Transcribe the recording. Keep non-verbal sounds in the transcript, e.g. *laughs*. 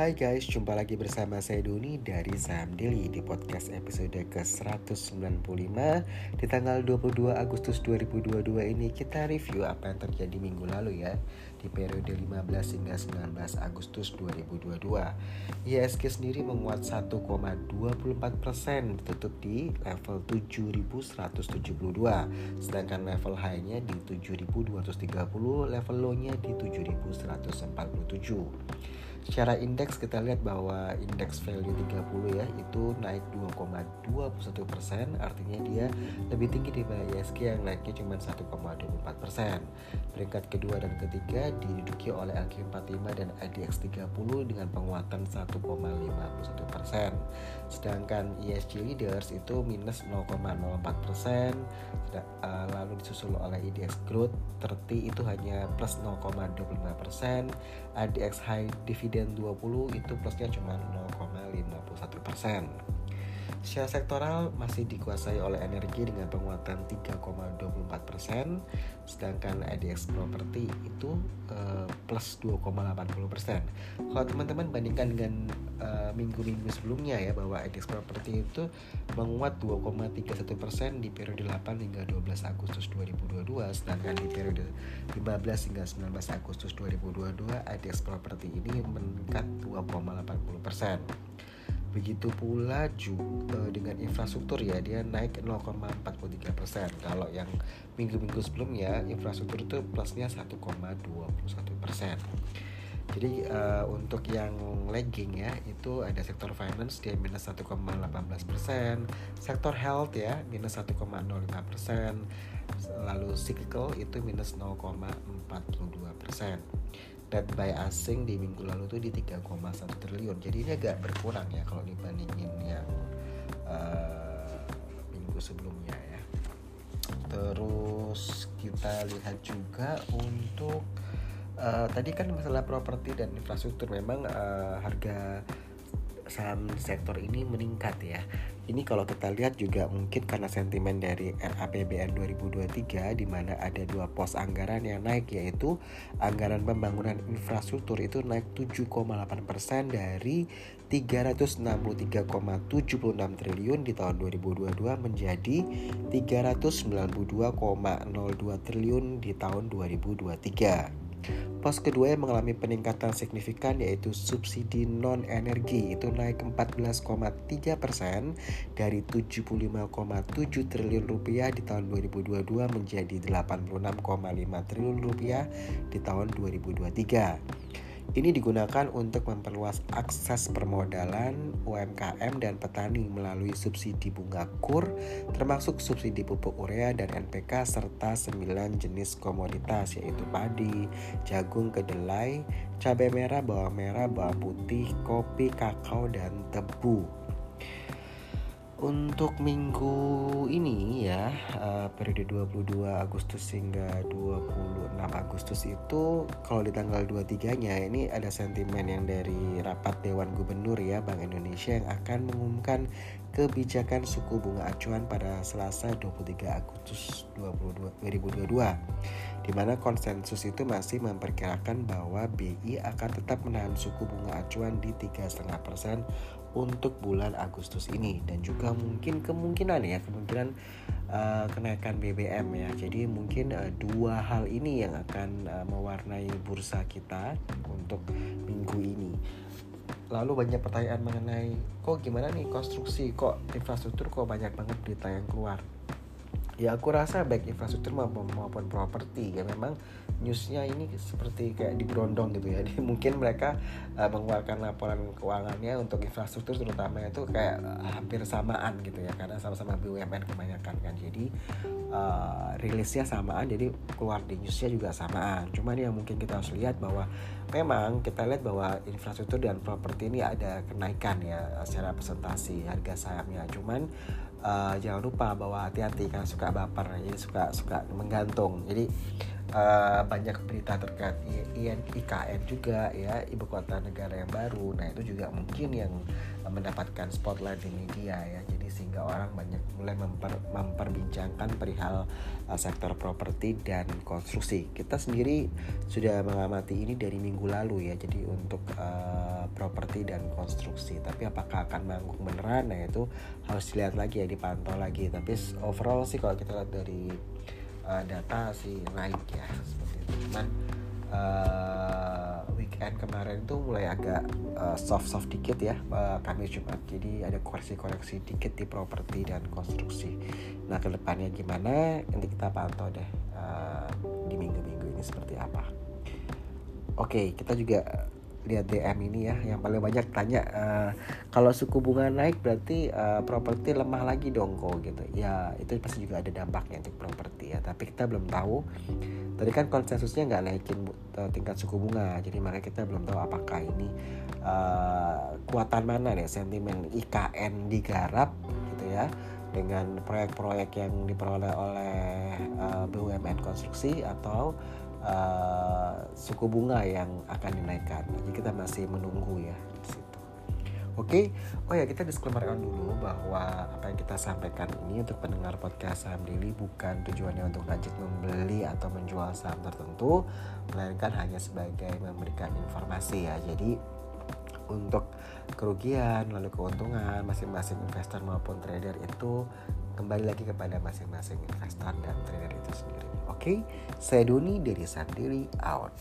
Hai guys, jumpa lagi bersama saya Doni dari Saham Daily di podcast episode ke-195 Di tanggal 22 Agustus 2022 ini kita review apa yang terjadi minggu lalu ya Di periode 15 hingga 19 Agustus 2022 ISG sendiri menguat 1,24% tutup di level 7172 Sedangkan level high-nya di 7230, level low-nya di 7147 Secara indeks kita lihat bahwa indeks value 30 ya itu naik 2,21 persen, artinya dia lebih tinggi daripada ISG yang naiknya cuma 1,24 persen. Peringkat kedua dan ketiga diduduki oleh LQ45 dan IDX 30 dengan penguatan 1,51 persen. Sedangkan ESG leaders itu minus 0,04 persen, eh, lalu disusul oleh IDX Growth 30 itu hanya plus 0,25 persen, IDX High Dividend dividen 20 itu plusnya cuma 0,51 persen. Secara sektoral masih dikuasai oleh energi dengan penguatan 3,24 persen, sedangkan IDX Property itu uh, plus 2,80 persen. Kalau teman-teman bandingkan dengan eh, minggu-minggu uh, sebelumnya ya bahwa IDX Property itu menguat 2,31 persen di periode 8 hingga 12 Agustus 2022, sedangkan di periode 15 hingga 19 Agustus 2022 IDX Property ini meningkat 2,80 persen. Begitu pula juga eh, dengan infrastruktur ya dia naik 0,43 persen. Kalau yang minggu-minggu sebelumnya infrastruktur itu plusnya 1,21 persen. Jadi uh, untuk yang lagging ya itu ada sektor finance dia minus 1,18 persen, sektor health ya minus 1,05 persen, lalu cyclical itu minus 0,42 persen net buy asing di minggu lalu tuh di 3,1 triliun. Jadi ini agak berkurang ya kalau dibandingin yang uh, minggu sebelumnya ya. Terus kita lihat juga untuk uh, tadi kan masalah properti dan infrastruktur. Memang uh, harga saham sektor ini meningkat ya. Ini kalau kita lihat juga mungkin karena sentimen dari RAPBN 2023 di mana ada dua pos anggaran yang naik yaitu anggaran pembangunan infrastruktur itu naik 7,8% dari 363,76 triliun di tahun 2022 menjadi 392,02 triliun di tahun 2023. Pos kedua yang mengalami peningkatan signifikan yaitu subsidi non energi itu naik 14,3 persen dari 75,7 triliun rupiah di tahun 2022 menjadi 86,5 triliun rupiah di tahun 2023. Ini digunakan untuk memperluas akses permodalan UMKM dan petani melalui subsidi bunga KUR, termasuk subsidi pupuk urea dan NPK serta 9 jenis komoditas yaitu padi, jagung, kedelai, cabai merah, bawang merah, bawang putih, kopi, kakao, dan tebu. Untuk minggu ini ya uh, periode 22 Agustus hingga 26 Agustus itu kalau di tanggal 23-nya ini ada sentimen yang dari rapat Dewan Gubernur ya Bank Indonesia yang akan mengumumkan kebijakan suku bunga acuan pada Selasa 23 Agustus 2022 di mana konsensus itu masih memperkirakan bahwa BI akan tetap menahan suku bunga acuan di 3,5% untuk bulan Agustus ini. Dan juga mungkin kemungkinan ya kemungkinan uh, kenaikan BBM ya. Jadi mungkin uh, dua hal ini yang akan uh, mewarnai bursa kita untuk minggu ini. Lalu banyak pertanyaan mengenai kok gimana nih konstruksi kok infrastruktur kok banyak banget berita yang keluar ya aku rasa baik infrastruktur maupun, maupun properti ya. Memang newsnya ini seperti kayak diberondong gitu ya. *laughs* Jadi, mungkin mereka uh, mengeluarkan laporan keuangannya untuk infrastruktur terutama itu kayak uh, hampir samaan gitu ya. Karena sama-sama BUMN kebanyakan kan. Jadi uh, rilisnya samaan. Jadi keluar di newsnya juga samaan. Cuman yang mungkin kita harus lihat bahwa memang kita lihat bahwa infrastruktur dan properti ini ada kenaikan ya secara presentasi harga sahamnya. Cuman uh, jangan lupa bahwa hati-hati karena suka baper jadi suka suka menggantung. Jadi uh, banyak berita terkait IKN juga ya ibu kota negara yang baru. Nah itu juga mungkin yang mendapatkan spotlight di media ya. Jadi sehingga orang banyak mulai memper, memperbincangkan perihal uh, sektor properti dan konstruksi. Kita sendiri sudah mengamati ini dari minggu lalu ya. Jadi untuk uh, properti dan konstruksi. Tapi apakah akan manggung beneran? Nah itu harus dilihat lagi ya, dipantau lagi. Tapi overall sih kalau kita lihat dari uh, data sih naik ya seperti itu. Cuman weekend kemarin itu mulai agak uh, soft-soft dikit ya uh, Kamis Jumat. Jadi ada koreksi-koreksi dikit di properti dan konstruksi. Nah ke depannya gimana? Nanti kita pantau deh uh, di minggu-minggu ini seperti apa. Oke kita juga lihat DM ini ya yang paling banyak tanya uh, kalau suku bunga naik berarti uh, properti lemah lagi dong kok gitu. Ya itu pasti juga ada dampaknya untuk properti ya tapi kita belum tahu. Tadi kan konsensusnya nggak naikin uh, tingkat suku bunga jadi makanya kita belum tahu apakah ini uh, kuatan mana nih sentimen IKN digarap gitu ya dengan proyek-proyek yang diperoleh oleh uh, BUMN konstruksi atau uh, suku bunga yang akan dinaikkan. Jadi kita masih menunggu ya di situ. Oke, oh ya kita disclaimer dulu bahwa apa yang kita sampaikan ini untuk pendengar podcast saham daily bukan tujuannya untuk lanjut membeli atau menjual saham tertentu, melainkan hanya sebagai memberikan informasi ya. Jadi untuk kerugian lalu keuntungan masing-masing investor maupun trader itu kembali lagi kepada masing-masing investor dan trader itu sendiri. Oke, okay? saya Doni dari Sandiri out.